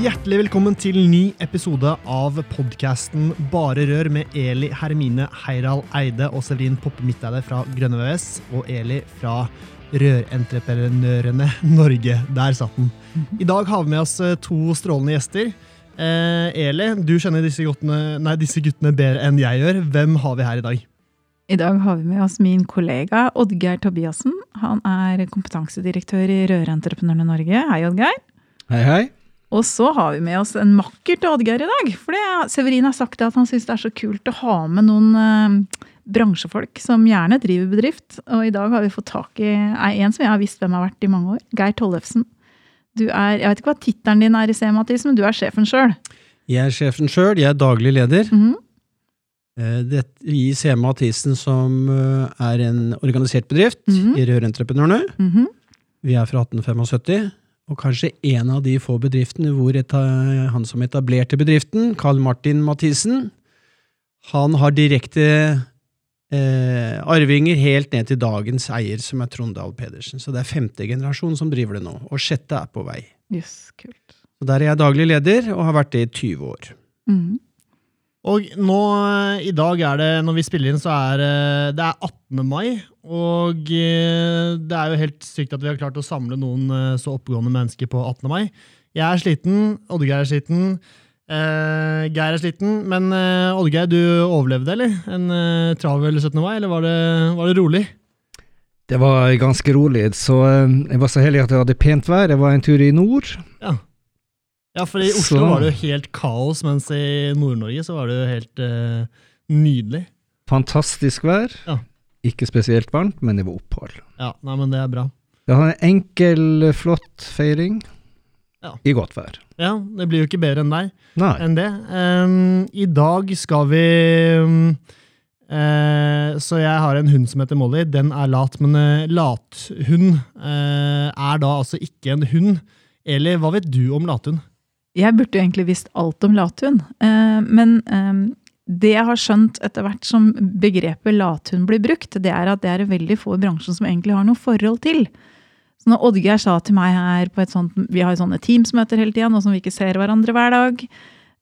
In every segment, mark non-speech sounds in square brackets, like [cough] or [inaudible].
Hjertelig velkommen til ny episode av podkasten Bare rør med Eli Hermine Heiral Eide og Severin Poppe Midteide fra Grønne VVS og Eli fra Rørentreprenørene Norge. Der satt den. I dag har vi med oss eh, to strålende gjester. Eh, Eli, du kjenner disse guttene, nei, disse guttene bedre enn jeg gjør. Hvem har vi her i dag? I dag har vi med oss min kollega Oddgeir Tobiassen. Han er kompetansedirektør i Rørentreprenørene Norge. Hei, Oddgeir. Hei, hei. Og så har vi med oss en makker til Oddgeir i dag. For det, Severin har sagt at han syns det er så kult å ha med noen eh, bransjefolk som gjerne driver bedrift. Og i dag har vi fått tak i ei, en som jeg har visst hvem har vært i mange år. Geir Tollefsen. Du er, jeg vet ikke hva tittelen din er i C, Mathis, men du er sjefen sjøl. Jeg er sjefen sjøl, jeg er daglig leder. Mm -hmm. Det, vi i CM Mathisen som eh, er en organisert bedrift Mhm. i Rørentreprenørene. Mhm. Vi er fra 1875, og kanskje en av de få bedriftene hvor han som etablerte bedriften, Carl Martin Mathisen, han har direkte eh, arvinger helt ned til dagens eier, som er Trondal Pedersen. Så det er femte generasjon som driver det nå, og sjette er på vei. Yes, kult. Så Der er jeg daglig leder, og har vært det i 20 år. Mm. Og nå, eh, i dag er det, når vi spiller inn, så er eh, det er 18. mai. Og eh, det er jo helt sykt at vi har klart å samle noen eh, så oppegående mennesker på 18. mai. Jeg er sliten, Oddgeir er sliten, Uh, Geir er sliten. Men uh, Oddgeir, du overlevde, eller? En uh, travel 17. mai, eller var det, var det rolig? Det var ganske rolig, så uh, jeg var så heldig at jeg hadde pent vær. Jeg var en tur i nord. Ja. Ja, for i Oslo Så- var det jo helt kaos, mens i Nord-Norge så var det jo helt nydelig. Fantastisk vær. Ja. Ikke spesielt varmt, men det var opphold. Ja, nei, men det er bra. Det var en enkel, flott feiring Ja. i godt vær. Ja, det blir jo ikke bedre enn deg. Nei. enn det. Um, I dag skal vi um, eh, Så jeg har en hund som heter Molly. Den er lat, men uh, lathund eh, er da altså ikke en hund. Eller hva vet du om lathund? Jeg burde jo egentlig visst alt om lathund, eh, men det jeg har skjønt etter hvert som begrepet lathund blir brukt, det er at det er veldig få i bransjen som egentlig har noe forhold til. Så når Oddgeir sa til meg her på et sånt, vi har jo sånne Teams-møter hele tida, nå som vi ikke ser hverandre hver dag,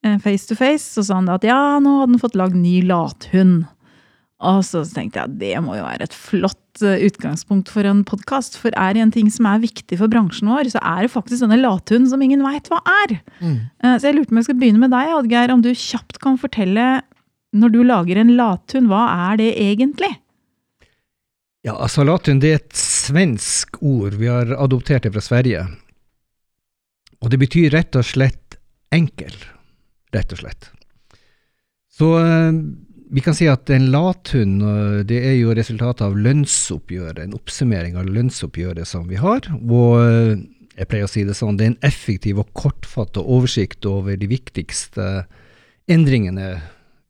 eh, face to face, så sa han at ja, nå hadde han fått lagd ny lathund. Og så tenkte jeg at det må jo være et flott eh, utgangspunkt for en podkast. For er det en ting som er viktig for bransjen vår, så er det faktisk denne lathunden som ingen veit hva er. Mm. Så jeg lurte på om jeg skal begynne med deg, Oddgeir. Om du kjapt kan fortelle, når du lager en lathund, hva er det egentlig? Ja, altså latun er et svensk ord. Vi har adoptert det fra Sverige. Og det betyr rett og slett enkel. Rett og slett. Så eh, vi kan si at en lathund eh, det er jo resultatet av lønnsoppgjøret, en oppsummering av lønnsoppgjøret som vi har. Og eh, jeg pleier å si det sånn, det er en effektiv og kortfattet oversikt over de viktigste endringene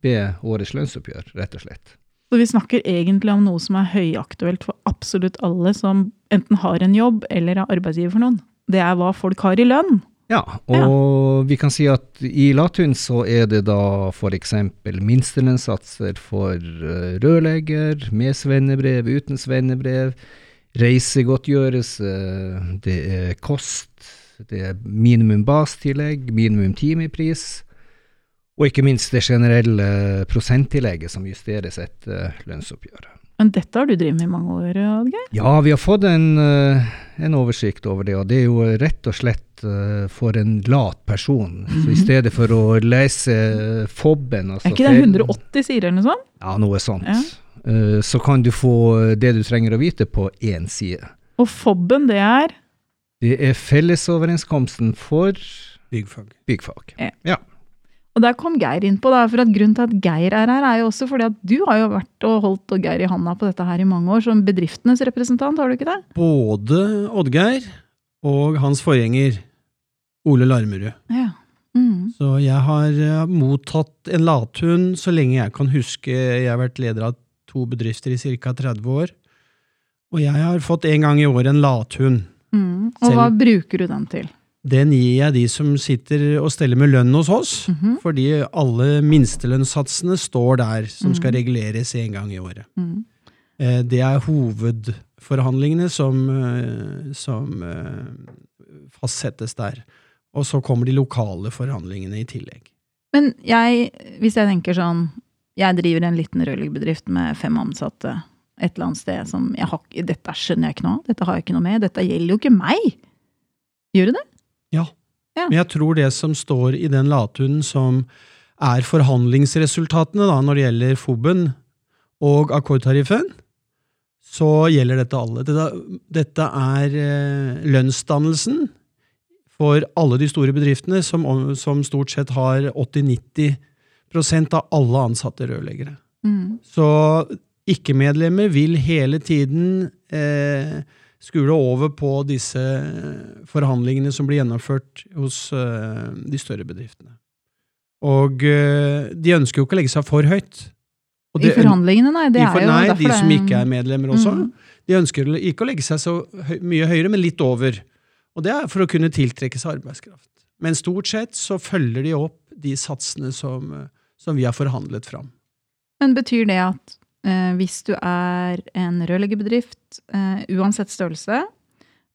ved årets lønnsoppgjør, rett og slett. Så vi snakker egentlig om noe som er høyaktuelt for absolutt alle som enten har en jobb eller er arbeidsgiver for noen. Det er hva folk har i lønn. Ja, og vi kan si at i Latun så er det da f.eks. minstelønnssatser for eh, rørlegger, med svennebrev, uten svennebrev, reisegodtgjørelse, det er kost, det er minimum bastillegg, minimum timepris, og ikke minst det generelle prosenttillegget som justeres etter lønnsoppgjøret. Men dette har du drevet med i mange år, Oddgeir? Ja, vi har fått en, eh, en oversikt over det, og det er jo rett og slett eh, for en lat person. Så i stedet for å lese FOB-en altså Er ikke det 180 sider eller noe sånt? Ja, noe sånt. Ja. Eh, så kan du få det du trenger å vite på én side. Og FOB-en, det er Det er fellesoverenskomsten for Byggfag. byggfag. Og der kom Geir inn på, da, for at grunnen til at Geir er her, er jo også fordi at du har jo vært og holdt Geir i handa på dette her i mange år, som bedriftenes representant, har du ikke det? Både Oddgeir og hans forgjenger, Ole Larmerud. Ja. Mm. Så jeg har eh, mottatt en lathund så lenge jeg kan huske. Jeg har vært leder av to bedrifter i ca. 30 år. Og jeg har fått en gang i året en lathund. Mm. Og Selv- hva bruker du den til? Den gir jeg de som sitter og steller med lønn hos oss, Mhm. fordi alle minstelønnssatsene står der, som skal Mhm. reguleres en gang i året. Mm. Eh, Det er hovedforhandlingene som, eh, som eh, fastsettes der. Og så kommer de lokale forhandlingene i tillegg. Men jeg, hvis jeg tenker sånn Jeg driver en liten rørleggerbedrift med fem ansatte et eller annet sted som jeg har, Dette skjønner jeg ikke noe av. Dette har jeg ikke noe med. Dette gjelder jo ikke meg. Gjør det det? Men jeg tror det som står i den lathunden som er forhandlingsresultatene da, når det gjelder FOB-en og akkordtariffen, så gjelder dette alle. Dette, dette er eh, lønnsdannelsen for alle de store bedriftene, som, som stort sett har 80-90% av alle ansatte rørleggere. Mm. Så ikke-medlemmer vil hele tiden eh, skule over på disse forhandlingene som blir gjennomført hos eh, de større bedriftene. Og eh, de ønsker jo ikke å legge seg for høyt. Og I forhandlingene, nei. Det i er for, jo nei, derfor de som ikke er medlemmer også. Mm. De ønsker ikke å legge seg så høy, mye høyere, men litt over. Og det er for å kunne tiltrekke seg arbeidskraft. Men stort sett så følger de opp de satsene som, eh, som vi har forhandlet fram. Men betyr det at eh, hvis du er en rørleggerbedrift, eh, uansett størrelse,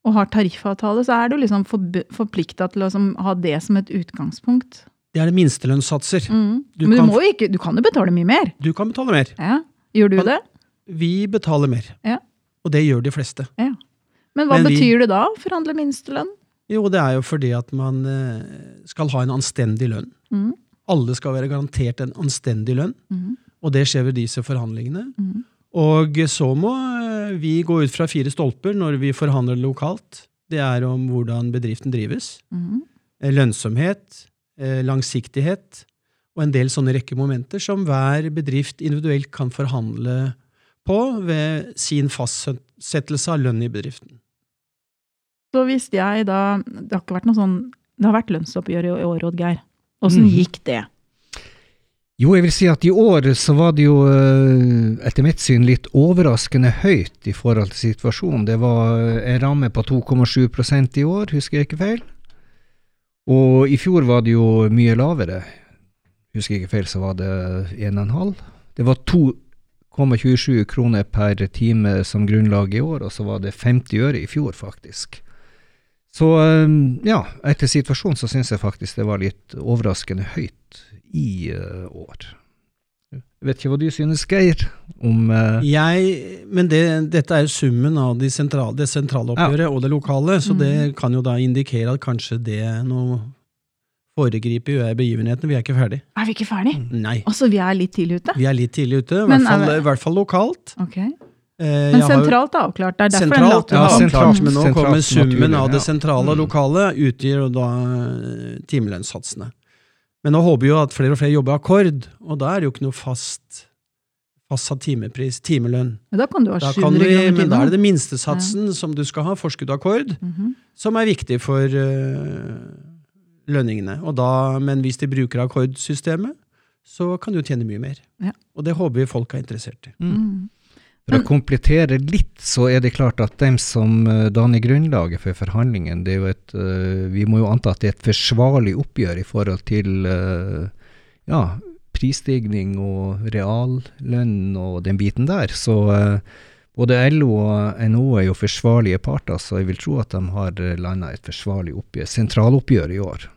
og har tariffavtale, så er du liksom forplikta til å liksom, ha det som et utgangspunkt. Det er det minstelønnssatser. Mm. Du Men du kan ikke Du kan jo betale mye mer. Du kan betale mer. Ja. Gjør du Men- det? Vi betaler mer. Ja. Og det gjør de fleste. Men hva Men vi- betyr det da, å forhandle minstelønn? Jo, det er jo fordi at man eh, skal ha en anstendig lønn. Mm. Alle skal være garantert en anstendig lønn, Mm. Og det skjer ved disse forhandlingene. Mm. Og så må eh, vi gå ut fra fire stolper når vi forhandler lokalt. Det er om hvordan bedriften drives, Mm. eh, lønnsomhet, eh, langsiktighet og en del sånne rekke momenter som hver bedrift individuelt kan forhandle på ved sin fastsettelse av lønn i bedriften. Så hvis jeg da Det har ikke vært noe sånn Det har vært lønnsoppgjør i år, Oddgeir. Åssen Mhm. gikk det? Jo, jeg vil si at i år så var det jo eh, etter mitt syn litt overraskende høyt i forhold til situasjonen. Det var en ramme på 2,7% i år, husker jeg ikke feil. Og i fjor var det jo mye lavere. Husker jeg ikke feil, så var det 1,5. Det var 2,27 kroner per time som grunnlag i år, og så var det 50 øre i fjor, faktisk. Så eh, ja, etter situasjonen så syns jeg faktisk det var litt overraskende høyt i uh, år. Jeg vet ikke hva du synes, Geir, om Uh... Jeg, men det, dette er jo summen av de sentrale, det sentrale oppgjøret og det lokale, så det kan jo da indikere at kanskje det nå foregriper jo jeg begivenheten. Vi er ikke ferdig. Er vi ikke ferdig? Nei. Altså, vi er litt tidlig ute? Vi er litt tidlig ute, i hvert fall, er vi- i hvert fall lokalt. Ok. Eh, Men jeg sentralt er avklart. Det er derfor Sentralt, den ja, sentralt, sentralt. men nå Sentralt, kommer summen av det sentrale og Mm. lokale utgjør da eh, timelønnssatsene. Men nå håper vi jo at flere og flere jobber akkord, og da er det jo ikke noe fast fastsatt timepris, timelønn. Da kan du ha 700 kroner kroner men da er det den minstesatsen ja. som du skal ha, forskudd akkord, akkord, -hmm. som er viktig for uh, lønningene. Og da, men hvis de bruker akkordsystemet, så kan du tjene mye mer. Ja. Og det håper vi folk er interessert i. Mm. For å komplettere litt, så er det klart at dem som eh, danner grunnlaget for forhandlingen, det er jo et eh, Vi må jo anta at det er et forsvarlig oppgjør i forhold til eh, ja, prisstigning og reallønn og den biten der. Så både LO og NHO er jo forsvarlige parter, så jeg vil tro at de har landa et forsvarlig oppgjør, sentraloppgjør i år.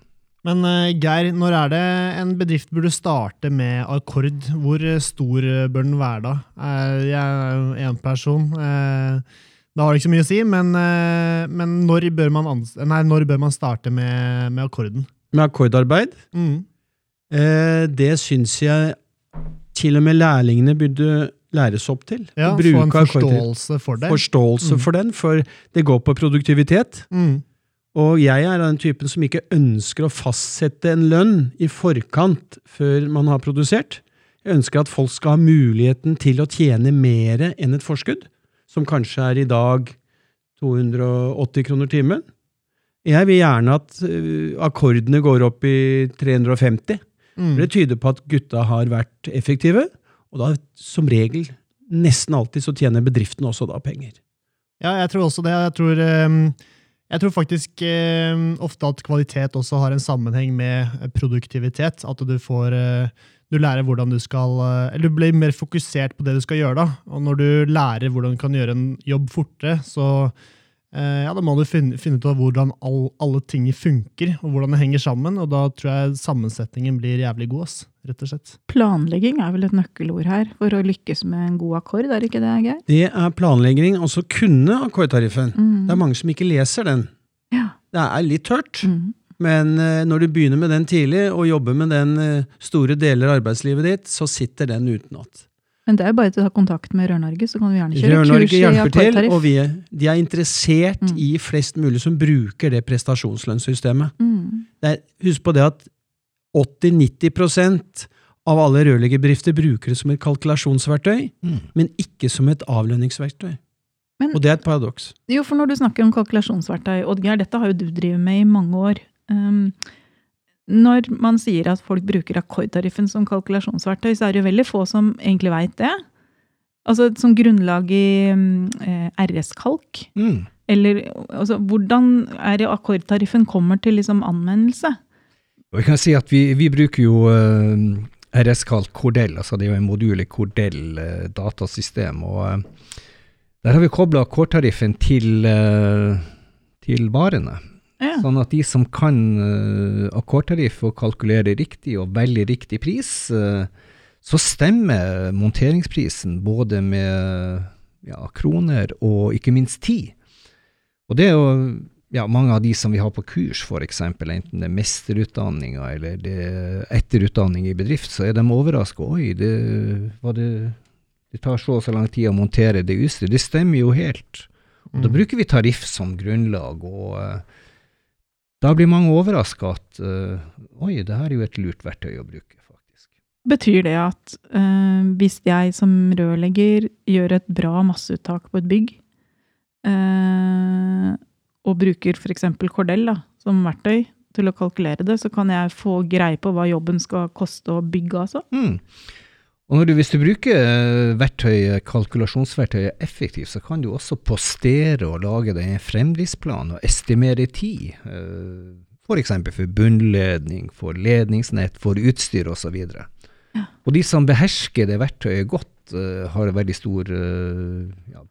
Men eh, Geir, når er det en bedrift burde starte med akkord? Hvor eh, stor eh, bør den være da? Jeg er jo én person. Da har ikke så mye å si, men, men når, bør nei, når bør man starte med, med akkorden? Med akkordarbeid Mm. Det syns jeg til og med lærlingene burde læres opp til. Ja, Få en en akkorder. forståelse for det. Forståelse Mm. for den, for det går på produktivitet. Mm. Og jeg er av den typen som ikke ønsker å fastsette en lønn i forkant før man har produsert. Jeg ønsker at folk skal ha muligheten til å tjene mer enn et forskudd, som kanskje er i dag 280 kroner timen. Jeg vil gjerne at uh, akkordene går opp i 350. Mm. Det tyder på at gutta har vært effektive, og da som regel, nesten alltid, så tjener bedriften også da penger. Ja, jeg tror også det. Jeg tror, ehm, jeg tror faktisk eh, ofte at kvalitet også har en sammenheng med produktivitet. At du får eh, Du lærer hvordan du skal eh, Eller du blir mer fokusert på det du skal gjøre, da. Og når du lærer hvordan du kan gjøre en jobb fortere, så ja, da må du finne, finne ut av hvordan all, alle ting funker, og hvordan det henger sammen. Og da tror jeg sammensetningen blir jævlig god, ass, rett og slett. Planlegging er vel et nøkkelord her for å lykkes med en god akkord, er ikke det, Geir? Det er planlegging, altså kunne akkordtariffen. Mm. Det er mange som ikke leser den. Ja. Det er litt tørt, Mm. men eh, når du begynner med den tidlig, og jobber med den eh, store deler av arbeidslivet ditt, så sitter den utenat. Men det er jo bare til å ta kontakt med Rør-Norge, så kan vi gjerne kjøre Rør-Norge kurs i hjelper til, og vi, er- de er interessert Mm. i flest mulig som bruker det prestasjonslønnssystemet. Mm. Det er, husk på det at 80-90% av alle rørleggerbedrifter bruker det som et kalkulasjonsverktøy, Mm. men ikke som et avlønningsverktøy. Men- Og det er et paradoks. Jo, for når du snakker om kalkulasjonsverktøy, Oddgeir, dette har jo du drevet med i mange år. Um, når man sier at folk bruker akkordtariffen som kalkulasjonsverktøy, så er det jo veldig få som egentlig veit det. Altså som grunnlag i eh, RS-kalk. Mm. Eller altså, hvordan er det akkordtariffen kommer til liksom anvendelse? Og vi kan si at vi, vi bruker jo eh, RS-kalk Cordell, altså det er jo en modul i Cordell eh, datasystem. og eh, Der har vi kobla akkordtariffen til, eh, til varene. Ja. Sånn at de som kan uh, akkordtariff og kalkulere riktig og velge riktig pris, uh, så stemmer monteringsprisen både med ja, kroner og ikke minst tid. Og det er jo ja, mange av de som vi har på kurs, f.eks., enten det er mesterutdanninga eller det er etterutdanning i bedrift, så er de overraska. Oi, det, det, det tar så og så lang tid å montere det utstyret. Det stemmer jo helt. Og Da Mm. bruker vi tariff som grunnlag, og eh, da blir mange overraska at uh, oi, det her er jo et lurt verktøy å bruke, faktisk. Betyr det at uh, hvis jeg som rørlegger gjør et bra masseuttak på et bygg, uh, og bruker f.eks. kordell da, som verktøy til å kalkulere det, så kan jeg få greie på hva jobben skal koste å bygge, altså? Mm. Og du, hvis du bruker eh, verktøyet, kalkulasjonsverktøyet effektivt, så kan du også postere og lage deg en fremdriftsplan og estimere tid. eh, F.eks. For, for bunnledning, for ledningsnett, for utstyr osv. Ja. Og de som behersker det verktøyet godt, eh, har en veldig stor eh, ja,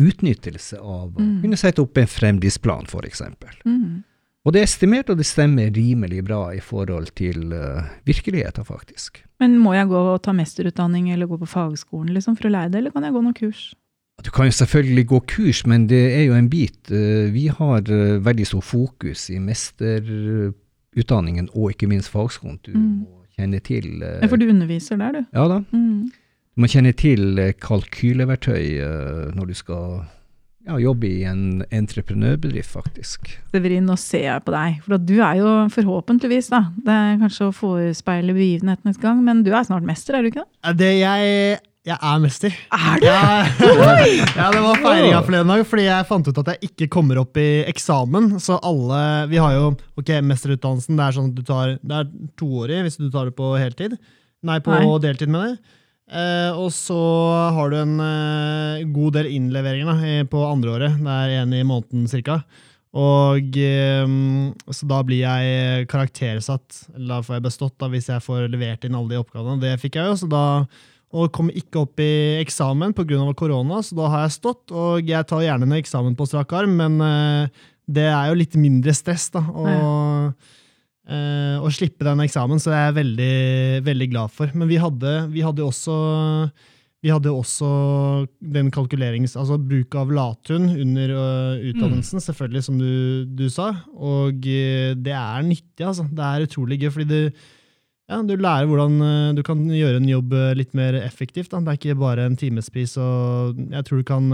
utnyttelse av å Mm. kunne sette opp en fremdriftsplan, f.eks. Mm. Og det er estimert, og det stemmer rimelig bra i forhold til uh, virkeligheten, faktisk. Men må jeg gå og ta mesterutdanning eller gå på fagskolen liksom, for å lære det, eller kan jeg gå noen kurs? Du kan jo selvfølgelig gå kurs, men det er jo en bit. Uh, Vi har uh, veldig stor fokus i mesterutdanningen og ikke minst fagskolen. Du Mm. må kjenne til Ja, for du underviser der, du. Ja da. Mm. Du må kjenne til kalkyleverktøy når du skal ja, jobbe i en entreprenørbedrift, faktisk. Severin, nå ser jeg på deg. For at du er jo forhåpentligvis, da Det er kanskje å forespeile begivenhetenes gang, men du er snart mester, er du ikke det? Det jeg Jeg er mester. Er du? Ja, [laughs] ja det var feiringa forleden dag, fordi jeg fant ut at jeg ikke kommer opp i eksamen. Så alle Vi har jo ok, mesterutdannelsen. Det er sånn at du tar Det er toårig hvis du tar det på heltid. Nei, på Nei. deltid, mener jeg. Eh, og så har du en eh, god del innleveringer da, på andreåret. Det er én i måneden cirka. Og eh, Så da blir jeg karaktersatt, eller da får jeg bestått da, hvis jeg får levert inn alle de oppgavene. Det fikk jeg jo, så da og kom ikke opp i eksamen pga. korona, så da har jeg stått. Og jeg tar gjerne en eksamen på strak arm, men eh, det er jo litt mindre stress da, å, eh, å slippe den eksamen, så det er jeg veldig, veldig glad for. Men vi hadde, vi hadde også vi hadde også den kalkulerings... Altså bruk av lathund under uh, utdannelsen, selvfølgelig, som du, du sa. Og uh, det er nyttig, altså. Det er utrolig gøy, fordi du, ja, du lærer hvordan uh, du kan gjøre en jobb litt mer effektivt. Da. Det er ikke bare en timespris. Og jeg tror du kan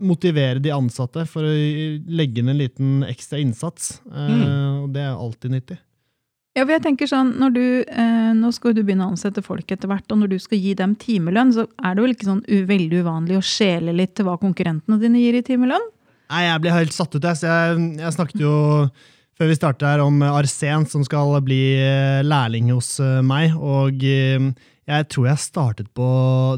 motivere de ansatte for å legge inn en liten ekstra innsats. Mm. og det er alltid nyttig. Ja, for jeg tenker sånn, når du, eh, Nå skal du begynne å ansette folk etter hvert, og når du skal gi dem timelønn, så er det vel ikke sånn u veldig uvanlig å skjele litt til hva konkurrentene dine gir i timelønn? Nei, jeg blir helt satt ut, jeg. Så jeg, jeg snakket jo før vi startet her om Arsen, som skal bli eh, lærling hos eh, meg. Og eh, jeg tror jeg startet på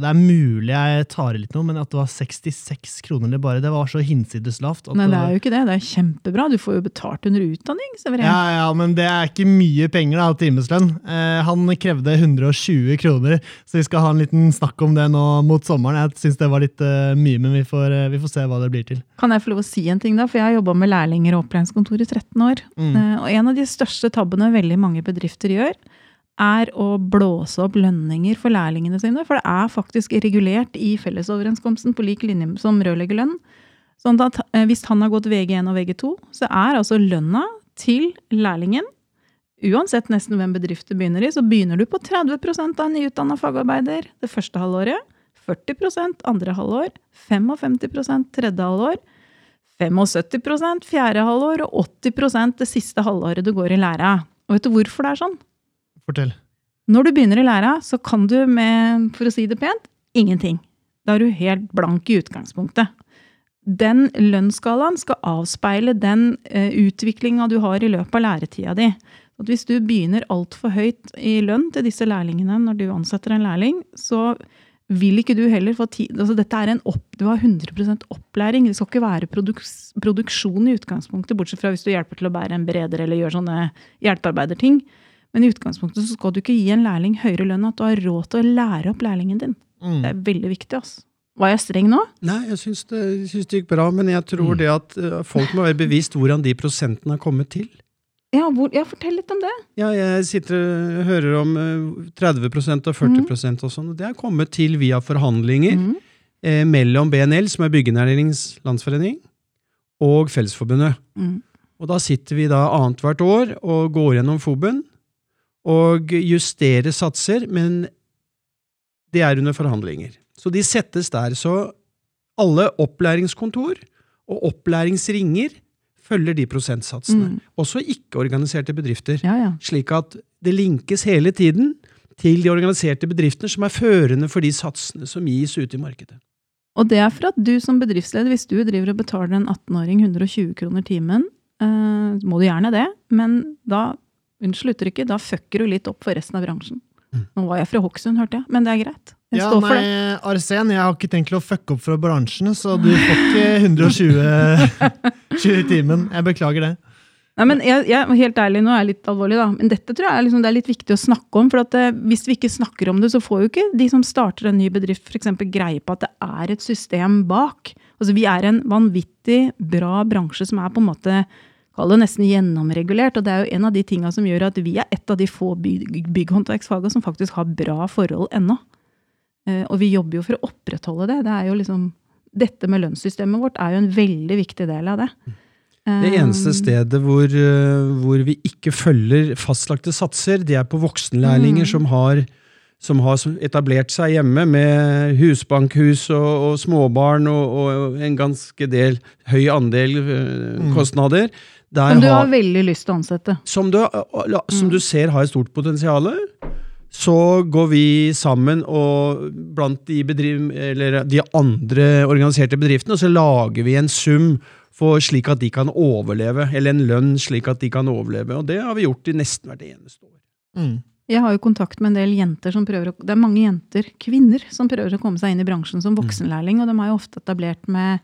Det er mulig jeg tar i litt nå, men at det var 66 kroner eller bare, det var så hinsides lavt. Nei, det er jo ikke det. Det er kjempebra. Du får jo betalt under utdanning. Ja, ja, men det er ikke mye penger da, timeslønn. Eh, han krevde 120 kroner, så vi skal ha en liten snakk om det nå mot sommeren. Jeg syns det var litt uh, mye, men vi får, uh, vi får se hva det blir til. Kan jeg få lov å si en ting, da? For jeg har jobba med lærlinger og opplæringskontor i 13 år. Mm. Eh, og en av de største tabbene veldig mange bedrifter gjør, er å blåse opp lønninger for lærlingene sine. For det er faktisk regulert i fellesoverenskomsten på lik linje som rørleggerlønn. Sånn at eh, hvis han har gått VG1 og VG2, så er altså lønna til lærlingen Uansett nesten hvem bedrift du begynner i, så begynner du på 30% av en nyutdanna fagarbeider det første halvåret. 40% andre halvår. 55% tredje halvår. 75% fjerde halvår og 80% det siste halvåret du går i læra. Og vet du hvorfor det er sånn? Fortell. Når du begynner i læra, så kan du med, for å si det pent, ingenting. Da er du helt blank i utgangspunktet. Den lønnsskalaen skal avspeile den eh, utviklinga du har i løpet av læretida di. At hvis du begynner altfor høyt i lønn til disse lærlingene når du ansetter en lærling, så vil ikke du heller få tid altså dette er en opp, Du har 100% opplæring. Det skal ikke være produks, produksjon i utgangspunktet, bortsett fra hvis du hjelper til å bære en bereder eller gjør sånne hjelpearbeiderting. Men i utgangspunktet så skal du ikke gi en lærling høyere lønn at du har råd til å lære opp lærlingen din. Mm. Det er veldig viktig. altså. Var jeg streng nå? Nei, jeg syns det, syns det gikk bra, men jeg tror Mm. det at eh, folk må være bevisst hvordan de prosentene har kommet til. Ja, hvor, ja, fortell litt om det. Ja, jeg sitter og hører om eh, 30% og 40 mm. og sånn, og det har kommet til via forhandlinger mm. eh, mellom BNL, som er Byggenæringens landsforening, og Fellesforbundet. Mm. Og da sitter vi da annethvert år og går gjennom FOB-en og justere satser, men det er under forhandlinger. Så de settes der. Så alle opplæringskontor og opplæringsringer følger de prosentsatsene. Mm. Også ikke-organiserte bedrifter. Ja, ja. Slik at det linkes hele tiden til de organiserte bedriftene som er førende for de satsene som gis ute i markedet. Og det er for at du som bedriftsleder, hvis du driver og betaler en 18-åring 120 kroner timen, eh, må du gjerne det, men da Unnskyld uttrykket, da fucker du litt opp for resten av bransjen. Mm. Nå var jeg fra Hokksund, hørte jeg, men det er greit. Jeg Ja, står for nei, det. Arsen, jeg har ikke tenkt å fucke opp for bransjen, så du får ikke 120 [laughs] i timen. Jeg beklager det. Nei, men jeg, jeg, helt ærlig, nå er jeg litt alvorlig, da. Men dette tror jeg er, liksom, det er litt viktig å snakke om. For at eh, hvis vi ikke snakker om det, så får jo ikke de som starter en ny bedrift, f.eks. greie på at det er et system bak. Altså, vi er en vanvittig bra bransje som er på en måte Kall det nesten gjennomregulert. Og det er jo en av de tinga som gjør at vi er et av de få bygg, bygghåndverksfaga som faktisk har bra forhold ennå. Eh, og vi jobber jo for å opprettholde det. det er jo liksom, dette med lønnssystemet vårt er jo en veldig viktig del av det. Det eneste Um, stedet hvor, eh, hvor vi ikke følger fastlagte satser, det er på voksenlærlinger Mm. som har som har etablert seg hjemme med husbankhus og, og småbarn og, og en ganske del, høy andel kostnader. Mm. Som du har har, veldig lyst til å ansette. som, du, som Mm. du ser har et stort potensial, så går vi sammen og blant de, bedriv, eller de andre organiserte bedriftene, og så lager vi en sum for slik at de kan overleve, eller en lønn slik at de kan overleve. Og det har vi gjort i nesten hvert eneste år. Mm. Jeg har jo kontakt med en del jenter som prøver å, Det er mange jenter, kvinner, som prøver å komme seg inn i bransjen som voksenlærling, og de har jo ofte etablert med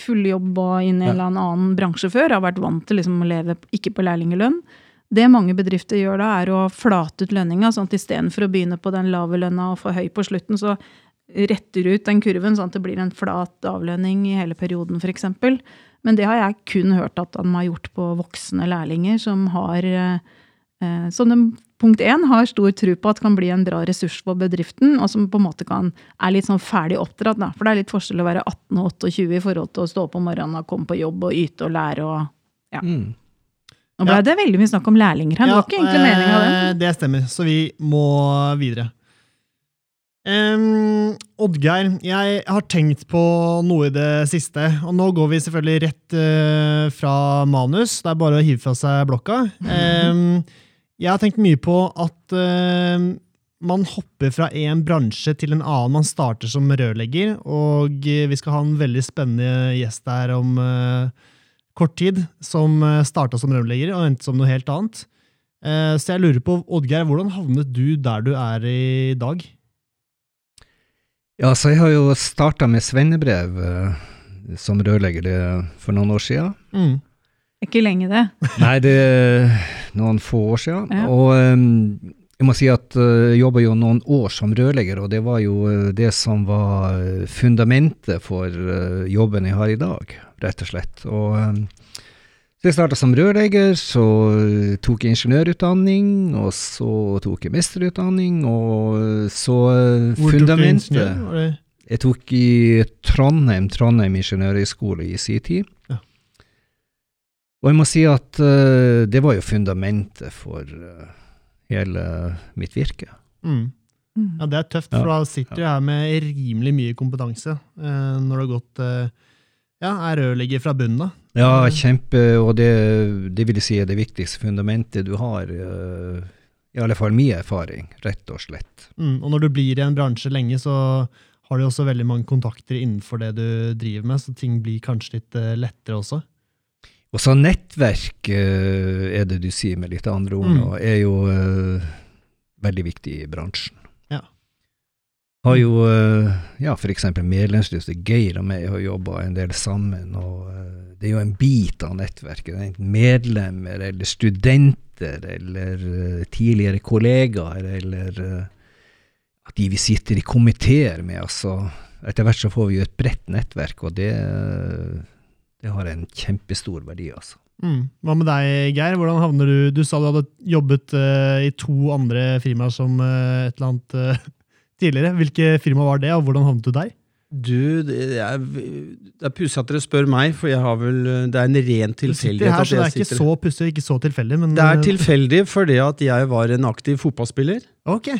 full jobb og inn i en eller annen bransje før, har vært vant til liksom å leve ikke på lærlingelønn. Det mange bedrifter gjør da, er å flate ut lønninga, sånn at istedenfor å begynne på den lave lønna og få høy på slutten, så retter ut den kurven sånn at det blir en flat avlønning i hele perioden, f.eks. Men det har jeg kun hørt at de har gjort på voksne lærlinger som har eh, eh, Som de punkt én har stor tro på at kan bli en bra ressurs for bedriften, og som på en måte kan, er litt sånn ferdig oppdratt. Da. For det er litt forskjell å være 18 og 28 i forhold til å stå opp om morgenen og komme på jobb og yte og lære og Mm. Nå ble Ja. det veldig mye snakk om lærlinger her. Det var ikke egentlig meninga, det. eh, det stemmer, så vi må videre. Um, Oddgeir, jeg har tenkt på noe i det siste. Og nå går vi selvfølgelig rett uh, fra manus. Det er bare å hive fra seg blokka. Em, jeg har tenkt mye på at uh, man hopper fra en bransje til en annen. Man starter som rørlegger, og eh, vi skal ha en veldig spennende gjest der om uh, kort tid, som starta som rørlegger og endte som noe helt annet. Uh, så jeg lurer på, Oddgeir, hvordan havnet du der du er i dag? Ja, så jeg har jo starta med svennebrev som rørlegger det for noen år siden. Mm. Ikke lenge, det. Nei, det noen få år siden. Ja. Og em, jeg må si at eh, jeg jobba jo noen år som rørlegger, og det var jo eh, det som var eh, fundamentet for jobben jeg har i dag, rett og slett. Og em, så jeg starta som rørlegger, så tok jeg ingeniørutdanning, og så tok jeg mesterutdanning, og så fundamentet Hvor tok du ingeniør? Jeg tok i Trondheim, Trondheim ingeniørhøgskole i sin tid. Ja. Og jeg må si at uh, det var jo fundamentet for uh, hele mitt virke. Mm. Mm. Ja, det er tøft, for da sitter du her med rimelig mye kompetanse uh, når du har gått Ja, er rørlegger fra bunnen av. Ja, kjempe, og det, det vil si er det viktigste fundamentet du har. I alle fall min erfaring, rett og slett. Mm. Og når du blir i en bransje lenge, så har du også veldig mange kontakter innenfor det du driver med, så ting blir kanskje litt lettere også. Og så nettverk, eh, er det du sier med litt andre ord Mm. nå, er jo eh, veldig viktig i bransjen. Ja. Har jo, eh, ja, for eksempel medlemslyset Geir og meg har jobba en del sammen, og det er jo en bit av nettverket. Enten medlemmer eller studenter eller tidligere kollegaer eller at de vi sitter i komiteer med. altså Etter hvert så får vi jo et bredt nettverk, og det, det har en kjempestor verdi, altså. Mm. Hva med deg, Geir? Hvordan havner du Du sa du hadde jobbet uh, i to andre firmaer som uh, et eller annet uh, [laughs] tidligere. Hvilke firma var det, og hvordan havnet du der? Du, det er, det er pussig at dere spør meg, for jeg har vel Det er en ren tilfeldighet her, så det er ikke så pussig, ikke så tilfeldig, men Det er [laughs] tilfeldig fordi at jeg var en aktiv fotballspiller Ok.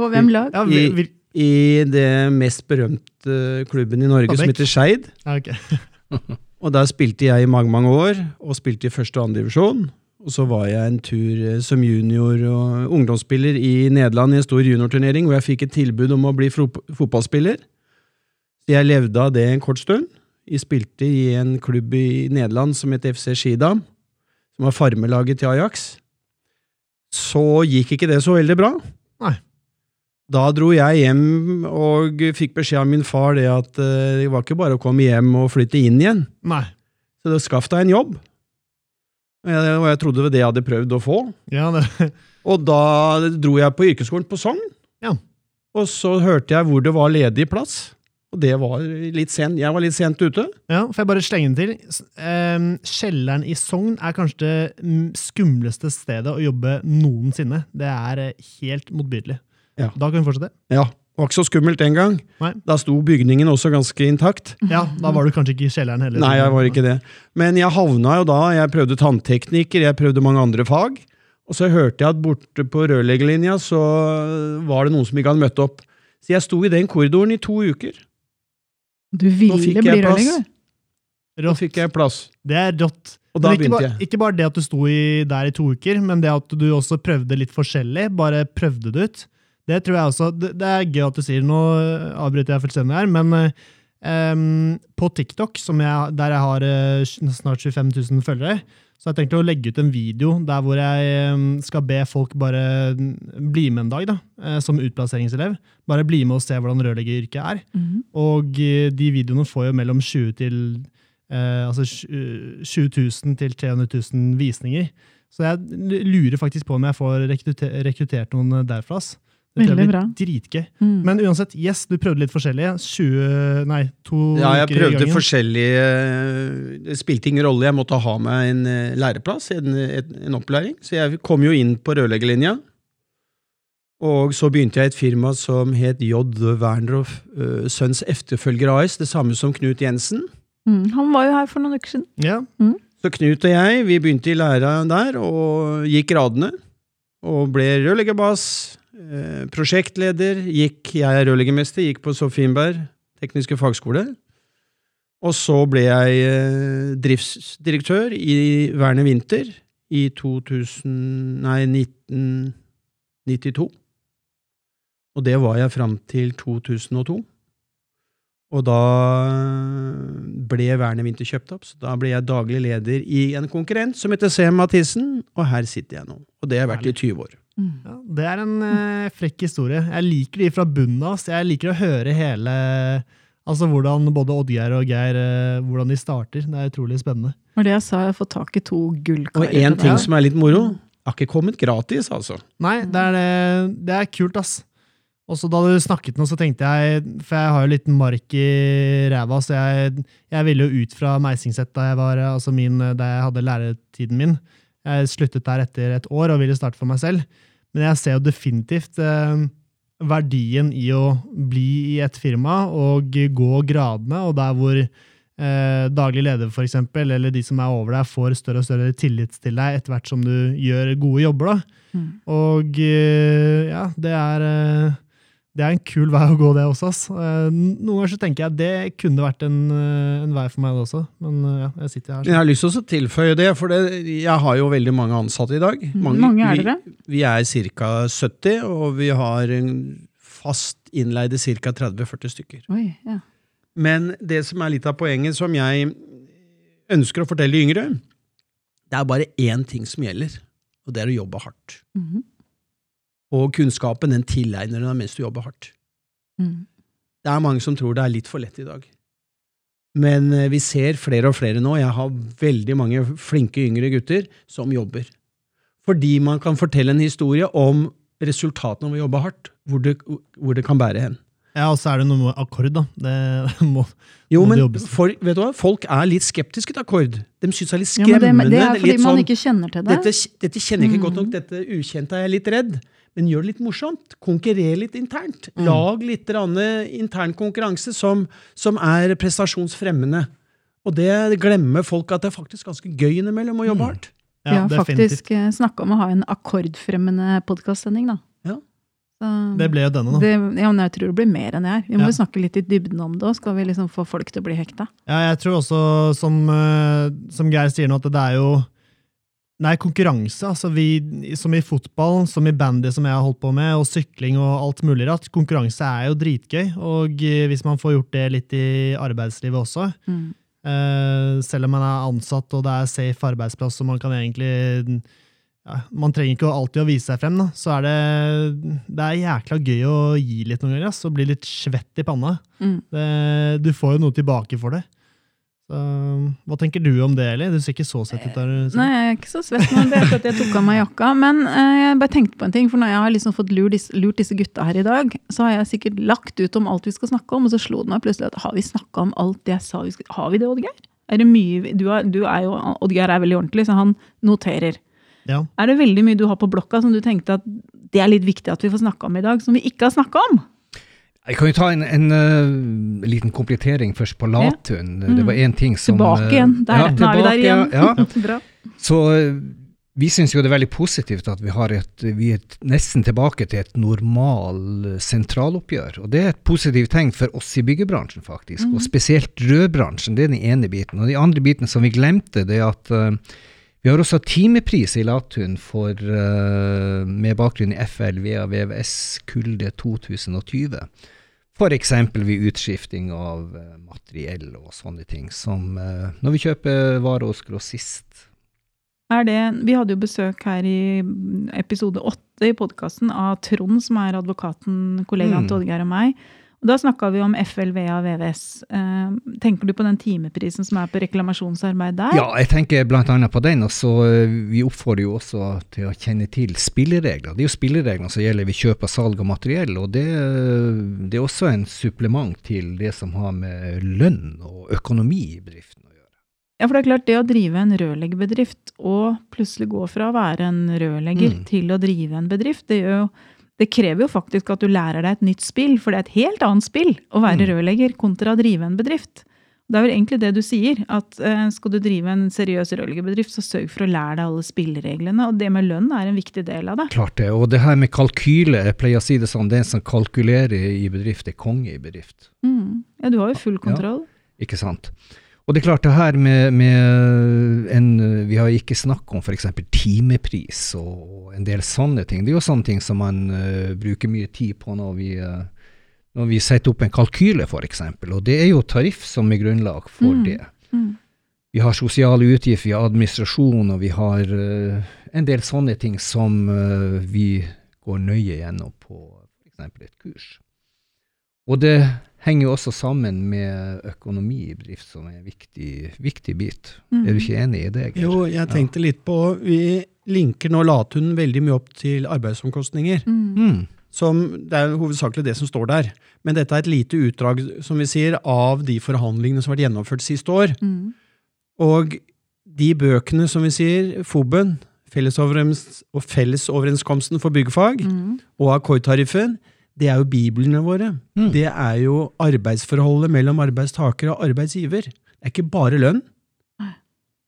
På hvem lag? Ja, I- vi, vi, i det mest berømte klubben i Norge, som heter Skeid. ja, ok. [laughs] Og der spilte jeg i mange, mange år, og spilte i første og andre divisjon. Og så var jeg en tur eh, som junior og ungdomsspiller i Nederland i en stor juniorturnering, hvor jeg fikk et tilbud om å bli fotballspiller. Så jeg levde av det en kort stund. Jeg spilte i en klubb i Nederland som het FC Skidam, som var farmelaget til Ajax. Så gikk ikke det så veldig bra. Nei. Da dro jeg hjem og fikk beskjed av min far det at eh, det var ikke bare å komme hjem og flytte inn igjen. Nei. Så skaff deg en jobb. Og jeg, og jeg trodde det var det jeg hadde prøvd å få. Ja, det, [laughs] Og da dro jeg på yrkesskolen på Sogn. Ja. Og så hørte jeg hvor det var ledig plass. Og det var litt sent. Jeg var litt sent ute. ja, får jeg bare slenge den til? Ehm, Kjelleren i Sogn er kanskje det skumleste stedet å jobbe noensinne. Det er eh, helt motbydelig. Ja. Da kan vi fortsette. Ja, det var ikke så skummelt den gang. Nei. Da sto bygningen også ganske intakt. Ja, Da var du kanskje ikke i kjelleren heller. Nei, jeg var ikke det. Men jeg havna jo da, jeg prøvde tanntekniker, jeg prøvde mange andre fag. Og så hørte jeg at borte på rørleggerlinja så var det noen som ikke hadde møtt opp. Så jeg sto i den korridoren i to uker. Du Nå ville bli rørlegger? Da fikk jeg plass. Det er rått. Og da ikke, begynte jeg. ikke bare det at du sto i, der i to uker, men det at du også prøvde litt forskjellig. Bare prøvde det ut. Det tror jeg også, det, det er gøy at du sier Nå avbryter jeg fullstendig her, men um, på TikTok, som jeg, der jeg har uh, snart 25 000 følgere, så har jeg tenkt å legge ut en video der hvor jeg skal be folk bare bli med en dag, da, eh, som utplasseringselev. Bare bli med og se hvordan rørleggeryrket er. Mhm. Og eh, de videoene får jo mellom 20 til eh, altså tj- 20 000 til 300 000 visninger. Så jeg lurer faktisk på om jeg får rekrutter, rekruttert noen derfra. ass. Det Veldig bra. Dritgøy. Mm. Men uansett, yes, du prøvde litt forskjellig. 20, nei, to Ja, jeg prøvde gangen. forskjellige eh, Det spilte ingen rolle, jeg måtte ha meg en eh, læreplass, en, en, opplæring. Så jeg kom jo inn på rørleggerlinja. Og så begynte jeg i et firma som het J. Werner uh, Sønns Efterfølger AS, det samme som Knut Jensen. Mm. Han var jo her for noen uker siden. Ja, Så Knut og jeg vi begynte i læra der, og gikk gradene. Og ble rørleggerbass, eh, prosjektleder, gikk, jeg er rørleggermester, gikk på Sofienberg tekniske fagskole. Og så ble jeg eh, driftsdirektør i Verne Vinter i 2000, nei, 1992. Og det var jeg fram til 2002. Og da ble Werner Winther kjøpt opp, så da ble jeg daglig leder i en konkurrent som heter C. Mathisen, og her sitter jeg nå. Og det har jeg vært i 20 år. Mm. Ja, det er en eh, frekk historie. Jeg liker de fra bunnen av. Jeg liker å høre hele Altså hvordan både Oddgeir og Geir eh, hvordan de starter. Det er utrolig spennende. Og det jeg sa, jeg har fått tak i to Og gullkarer. én ting som er litt moro, har ikke kommet gratis, altså. Nei, det er, det, det er kult, ass. Og så da du snakket nå, så tenkte jeg For jeg har jo litt mark i ræva, så jeg, jeg ville jo ut fra Meisingset da jeg var Altså min, da jeg hadde læretiden min. Jeg sluttet der etter et år og ville starte for meg selv. Men jeg ser jo definitivt eh, verdien i å bli i et firma og gå gradene, og der hvor eh, daglig leder for eksempel, eller de som er over deg, får større og større tillit til deg etter hvert som du gjør gode jobber. da. Mm. Og eh, ja, det er eh, det er en kul vei å gå, det også. ass. Eh, Noen ganger så tenker jeg at det kunne vært en, eh, en vei for meg, det også. Men eh, ja, jeg sitter her. Jeg har lyst til å tilføye det, for det, jeg har jo veldig mange ansatte i dag. Mange er dere? Vi er ca. 70, og vi har en fast innleide ca. 30-40 stykker. Oi, ja. Men det som er litt av poenget, som jeg ønsker å fortelle de yngre, det er bare én ting som gjelder, og det er å jobbe hardt. Mhm. Og kunnskapen den tilegner du deg mens du jobber hardt. Mm. Det er mange som tror det er litt for lett i dag. Men eh, vi ser flere og flere nå. Jeg har veldig mange flinke yngre gutter som jobber. Fordi man kan fortelle en historie om resultatene av å jobbe hardt, hvor det, hvor det kan bære hen. Ja, og så er det noe med akkord, da. Det [laughs] må, Jo, Må men jobbes. for, vet du hva? folk er litt skeptiske til akkord. De syns det er litt Ja, men det, skremmende. det er fordi litt man sånn, ikke kjenner til det. dette, dette kjenner jeg ikke godt nok, Mm. dette ukjente er jeg litt redd. Men gjør det litt morsomt. Konkurrer litt internt. Mm. Lag litt intern konkurranse som, som er prestasjonsfremmende. Og det glemmer folk at det er faktisk ganske gøy innimellom å jobbe Mm. hardt. Vi har definitivt. faktisk eh, snakka om å ha en akkordfremmende podkastsending, da. Ja. Så, Det ble jo denne, da. det, ja, men jeg tror det blir mer enn det her. Vi må Ja. snakke litt i dybden om det òg, skal vi liksom få folk til å bli hekta. Ja, jeg tror også, som, eh, som Geir sier nå, at det er jo Nei, konkurranse. altså vi, Som i fotball, som i bandy som jeg har holdt på med, og sykling og alt mulig rart. Konkurranse er jo dritgøy, og eh, hvis man får gjort det litt i arbeidslivet også Mm. uh, Selv om man er ansatt og det er safe arbeidsplass og man kan egentlig ja, Man trenger ikke alltid å vise seg frem, da. Så er det, det er jækla gøy å gi litt noen ganger, ass, og bli litt svett i panna. Mm. Det, du får jo noe tilbake for det. Så, hva tenker du om det, Eli? Du ser ikke så svett ut. der. Nei, jeg er ikke så svett nå. Det er at jeg tok av meg jakka. Men eh, jeg bare tenkte på en ting, for når jeg har liksom fått lurt disse, lurt disse gutta her i dag, så har jeg sikkert lagt ut om alt vi skal snakke om, og så slo det meg plutselig at har vi snakka om alt det jeg sa vi skulle Har vi det, Oddgeir? Er det mye du er, du er jo, Oddgeir er veldig ordentlig, så han noterer. Ja. Er det veldig mye du har på blokka som du tenkte at det er litt viktig at vi får snakka om i dag, som vi ikke har snakka om? Jeg kan jo ta en, en eh, liten komplettering først på Latun. Det var én ting som Tilbake eh, igjen. Der, ja, tilbake, er vi der igjen. Ja. [laughs] Bra. Så eh, vi syns jo det er veldig positivt at vi, har et, vi er nesten tilbake til et normal sentraloppgjør. Og det er et positivt tegn for oss i byggebransjen, faktisk. Og spesielt rødbransjen. Det er den ene biten. Og den andre biten som vi glemte, det er at vi har også timepris i Latun for, uh, med bakgrunn i FL via VVS Kulde 2020. F.eks. ved utskifting av eh, materiell og sånne ting, som uh, når vi kjøper varer hos grossist. Det, vi hadde jo besøk her i episode åtte i podkasten av Trond, som er advokaten, kollegaen Mm. til Oddgeir og meg. Og da snakka vi om FLVA VVS. Eh, tenker du på den timeprisen som er på reklamasjonsarbeid der? Ja, jeg tenker bl.a. på den. og så eh, Vi oppfordrer jo også til å kjenne til spilleregler. Det er jo spillereglene som gjelder ved kjøp og salg av materiell. og det, det er også en supplement til det som har med lønn og økonomi i bedriften å gjøre. Ja, for det er klart, det å drive en rørleggerbedrift og plutselig gå fra å være en rørlegger Mm. til å drive en bedrift, det, gjør jo, det krever jo faktisk at du lærer deg et nytt spill, for det er et helt annet spill å være Mm. rørlegger kontra å drive en bedrift. Det er vel egentlig det du sier, at eh, skal du drive en seriøs rørleggerbedrift, så sørg for å lære deg alle spillereglene, og det med lønn er en viktig del av det. Klart det. Og det her med kalkyle, jeg pleier å si det sånn, den som kalkulerer i bedrift, er konge i bedrift. Mm. Ja, du har jo full kontroll. Ikke sant. Og det er klart det her med, med en Vi har ikke snakket om f.eks. timepris og en del sånne ting. Det er jo sånne ting som man uh, bruker mye tid på når vi uh, når vi setter opp en kalkyle, f.eks. Og det er jo tariff som er grunnlag for Mm. det. Mm. Vi har sosiale utgifter, vi har administrasjon, og vi har uh, en del sånne ting som eh, vi går nøye gjennom på f.eks. et kurs. Og det henger jo også sammen med økonomi i drift, som er en viktig, viktig bit. Mm. Er du ikke enig i det? Geir? Jo, jeg tenkte litt på Vi linker nå Latun veldig mye opp til arbeidsomkostninger. Mm. Mm. Som, det er hovedsakelig det som står der. Men dette er et lite utdrag som vi sier, av de forhandlingene som har vært gjennomført siste år. Mm. Og de bøkene som vi sier, FOB-en, Fellesoverens- og Fellesoverenskomsten for byggfag, Mm. og akkordtariffen, det er jo biblene våre. Mm. Det er jo arbeidsforholdet mellom arbeidstaker og arbeidsgiver. Det er ikke bare lønn.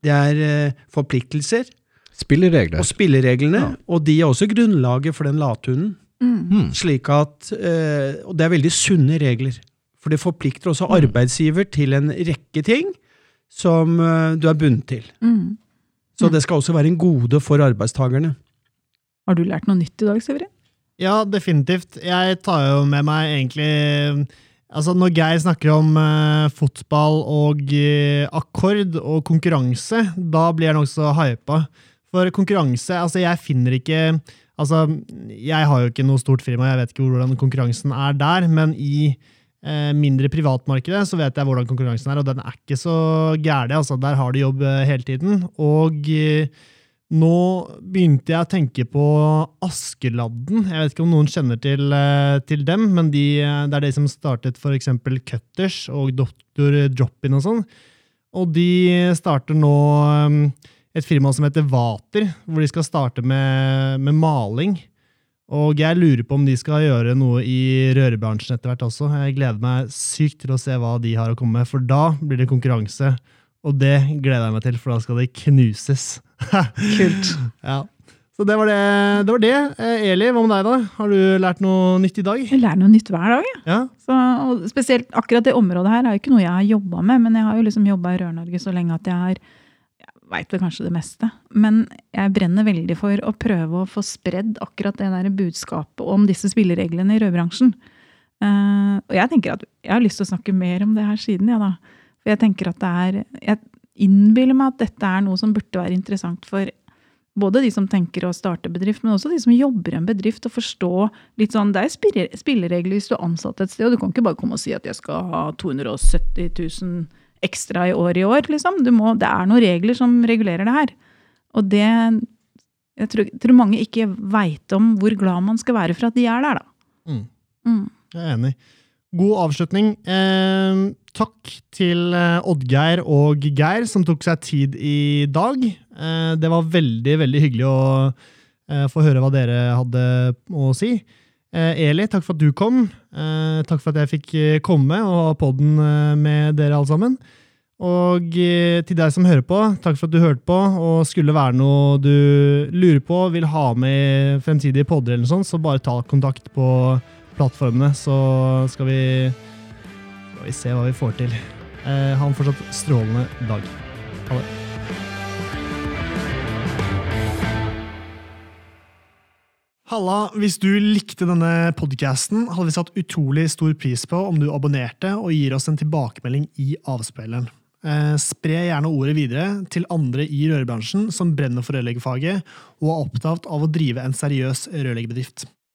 Det er eh, forpliktelser Spilleregler. og spillereglene, Ja. og de er også grunnlaget for den lathunden. Mm. Mm. Slik at, eh, og det er veldig sunne regler. For det forplikter også Mm. arbeidsgiver til en rekke ting som eh, du er bundet til. Mm. Så det skal også være en gode for arbeidstakerne. Har du lært noe nytt i dag, Severin? Ja, definitivt. Jeg tar jo med meg egentlig Altså, når Geir snakker om uh, fotball og uh, akkord og konkurranse, da blir jeg nokså hypa. For konkurranse Altså, jeg finner ikke Altså, jeg har jo ikke noe stort firma, jeg vet ikke hvordan konkurransen er der, men i uh, mindre privatmarkedet så vet jeg hvordan konkurransen er, og den er ikke så gæren. Altså, der har de jobb hele tiden. Og eh, nå begynte jeg å tenke på Askeladden. Jeg vet ikke om noen kjenner til, eh, til dem, men de, eh, det er de som startet eksempel Cutters og Dr. Drop-In og sånn. Og de starter nå eh, et firma som heter Vater, hvor de skal starte med, med maling. Og jeg lurer på om de skal gjøre noe i rørebransjen etter hvert også. Jeg gleder meg sykt til å se hva de har å komme med, for da blir det konkurranse. Og det gleder jeg meg til, for da skal det knuses. [laughs] Kult. Ja. Så det var det. det, var det. Eh, Eli, hva med deg, da? Har du lært noe nytt i dag? Jeg lærer noe nytt hver dag. Ja. Så, og spesielt akkurat det området her er jo ikke noe jeg har jobba med, men jeg har jo liksom jobba i Rør-Norge så lenge at jeg har jeg veit vel kanskje det meste. Men jeg brenner veldig for å prøve å få spredd akkurat det der budskapet om disse spillereglene i rødbransjen. Uh, og jeg tenker at jeg har lyst til å snakke mer om det her siden, jeg, da. For jeg tenker at det er Jeg innbiller meg at dette er noe som burde være interessant for både de som tenker å starte bedrift, men også de som jobber i en bedrift, og forstå litt sånn, Det er spilleregler hvis du er ansatt et sted, og du kan ikke bare komme og si at jeg skal ha 270 000 ekstra i år i år. liksom. Du må, det er noen regler som regulerer det her. Og det Jeg tror, tror mange ikke veit om hvor glad man skal være for at de er der, da. Mm. Mm. Jeg er enig. God avslutning. Eh, takk til eh, Oddgeir og Geir som tok seg tid i dag. Eh, det var veldig, veldig hyggelig å eh, få høre hva dere hadde å si. Eli, takk for at du kom. Takk for at jeg fikk komme og ha podden med dere alle sammen. Og til deg som hører på, takk for at du hørte på. Og skulle være noe du lurer på, vil ha med i fremtidige podder, eller noe sånt, så bare ta kontakt på plattformene, så skal vi, skal vi se hva vi får til. Eh, ha en fortsatt strålende dag. Ha det. Halla, hvis du likte denne podcasten, hadde vi satt utrolig stor pris på om du abonnerte og gir oss en tilbakemelding i avspilleren. Eh, spre gjerne ordet videre til andre i rørbransjen som brenner for rørleggerfaget og er opptatt av å drive en seriøs rørleggerbedrift.